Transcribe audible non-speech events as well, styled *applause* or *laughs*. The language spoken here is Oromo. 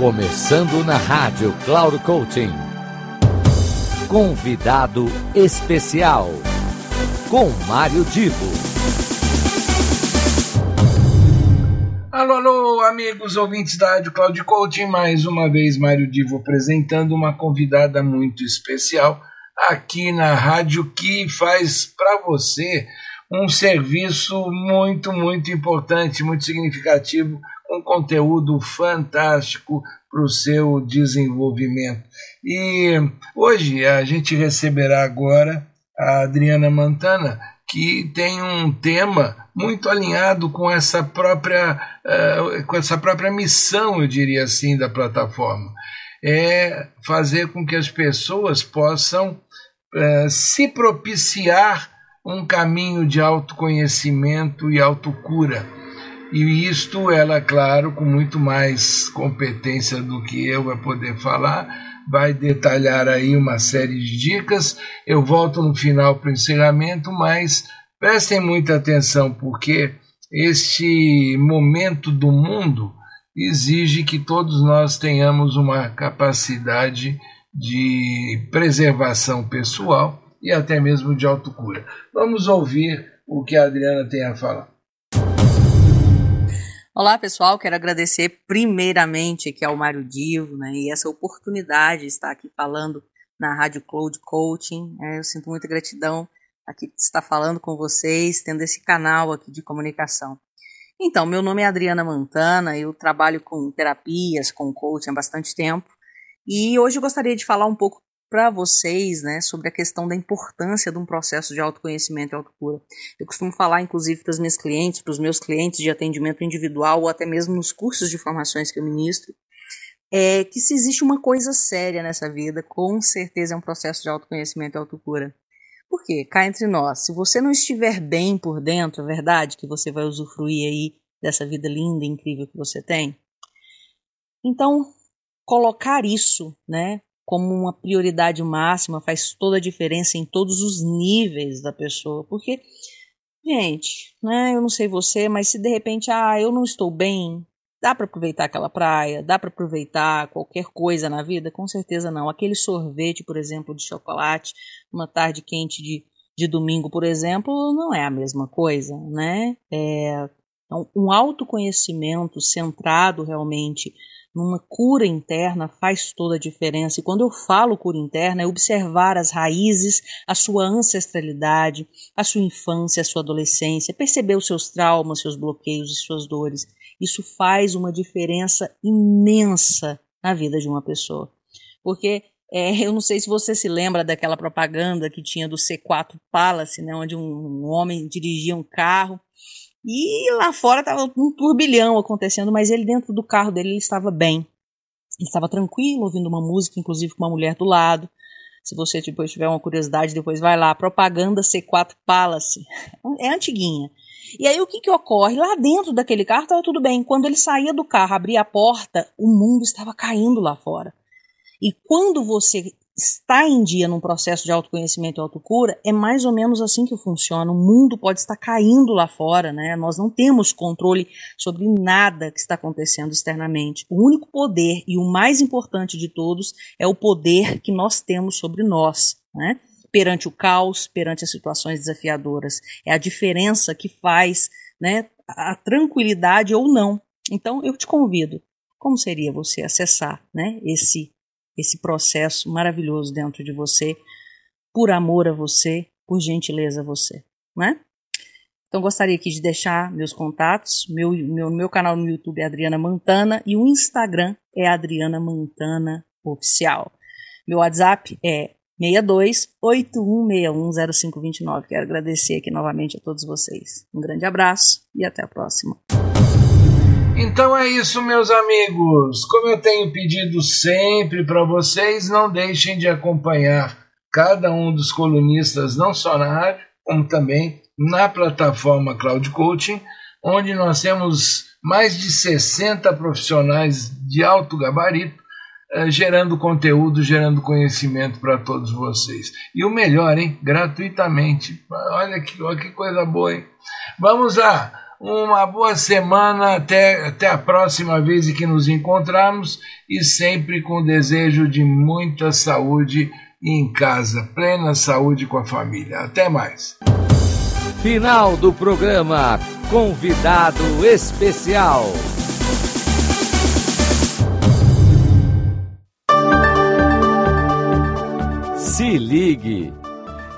Começando na rádio Cloud Coaching. Convidado especial com Mário Divo. Alô, alô, amigos ouvintes da Rádio Cloud Coaching, mais uma vez Mário Divo apresentando uma convidada muito especial aqui na rádio que faz para você um serviço muito, muito importante, muito significativo, um conteúdo fantástico para o seu desenvolvimento. E hoje a gente receberá agora a Adriana Mantana, que tem um tema muito alinhado com essa própria, uh, com essa própria missão, eu diria assim, da plataforma. É fazer com que as pessoas possam uh, se propiciar um caminho de autoconhecimento e autocura. E isto ela, claro, com muito mais competência do que eu vai poder falar, vai detalhar aí uma série de dicas. Eu volto no final para o encerramento, mas prestem muita atenção, porque este momento do mundo exige que todos nós tenhamos uma capacidade de preservação pessoal e até mesmo de autocura. Vamos ouvir o que a Adriana tem a falar. Olá pessoal, quero agradecer primeiramente aqui ao Mário Divo né, e essa oportunidade de estar aqui falando na Rádio Cloud Coaching. É, eu sinto muita gratidão aqui estar falando com vocês, tendo esse canal aqui de comunicação. Então, meu nome é Adriana Mantana, eu trabalho com terapias, com coaching há bastante tempo e hoje eu gostaria de falar um pouco para vocês né, sobre a questão da importância de um processo de autoconhecimento e autocura. Eu costumo falar, inclusive, para os meus clientes, para os meus clientes de atendimento individual ou até mesmo nos cursos de formações que eu ministro, é que se existe uma coisa séria nessa vida, com certeza é um processo de autoconhecimento e autocura. Por quê? Cá entre nós, se você não estiver bem por dentro, é verdade que você vai usufruir aí dessa vida linda e incrível que você tem? Então, colocar isso, né, como uma prioridade máxima faz toda a diferença em todos os níveis da pessoa, porque gente, né, eu não sei você, mas se de repente, ah, eu não estou bem, dá para aproveitar aquela praia, dá para aproveitar qualquer coisa na vida? Com certeza não. Aquele sorvete, por exemplo, de chocolate, uma tarde quente de, de domingo, por exemplo, não é a mesma coisa, né? É, então, um autoconhecimento centrado realmente numa cura interna faz toda a diferença. E quando eu falo cura interna, é observar as raízes, a sua ancestralidade, a sua infância, a sua adolescência, perceber os seus traumas, seus bloqueios e suas dores. Isso faz uma diferença imensa na vida de uma pessoa. Porque é, *laughs* eu não sei se você se lembra daquela propaganda que tinha do C4 Palace, né, onde um, um homem dirigia um carro e lá fora estava um turbilhão acontecendo, mas ele dentro do carro dele ele estava bem. Ele estava tranquilo, ouvindo uma música, inclusive com uma mulher do lado. Se você depois tiver uma curiosidade, depois vai lá. Propaganda C4 Palace. É antiguinha. E aí o que, que ocorre? Lá dentro daquele carro estava tudo bem. Quando ele saía do carro, abria a porta, o mundo estava caindo lá fora. E quando você está em dia num processo de autoconhecimento e autocura, é mais ou menos assim que funciona. O mundo pode estar caindo lá fora, né? Nós não temos controle sobre nada que está acontecendo externamente. O único poder e o mais importante de todos é o poder que nós temos sobre nós, né? Perante o caos, perante as situações desafiadoras. É a diferença que faz, né, a tranquilidade ou não. Então, eu te convido. Como seria você acessar, né, esse esse processo maravilhoso dentro de você, por amor a você, por gentileza a você, né? Então gostaria aqui de deixar meus contatos, meu, meu, meu canal no YouTube é Adriana Mantana e o Instagram é Adriana Mantana Oficial. Meu WhatsApp é 62 81610529. Quero agradecer aqui novamente a todos vocês. Um grande abraço e até a próxima. Então é isso, meus amigos. Como eu tenho pedido sempre para vocês, não deixem de acompanhar cada um dos colunistas, não só na rádio, como também na plataforma Cloud Coaching, onde nós temos mais de 60 profissionais de alto gabarito eh, gerando conteúdo, gerando conhecimento para todos vocês. E o melhor, hein? Gratuitamente. Olha que, olha que coisa boa, hein? Vamos lá. Uma boa semana, até, até a próxima vez em que nos encontrarmos e sempre com desejo de muita saúde em casa, plena saúde com a família. Até mais. Final do programa Convidado Especial. Se ligue.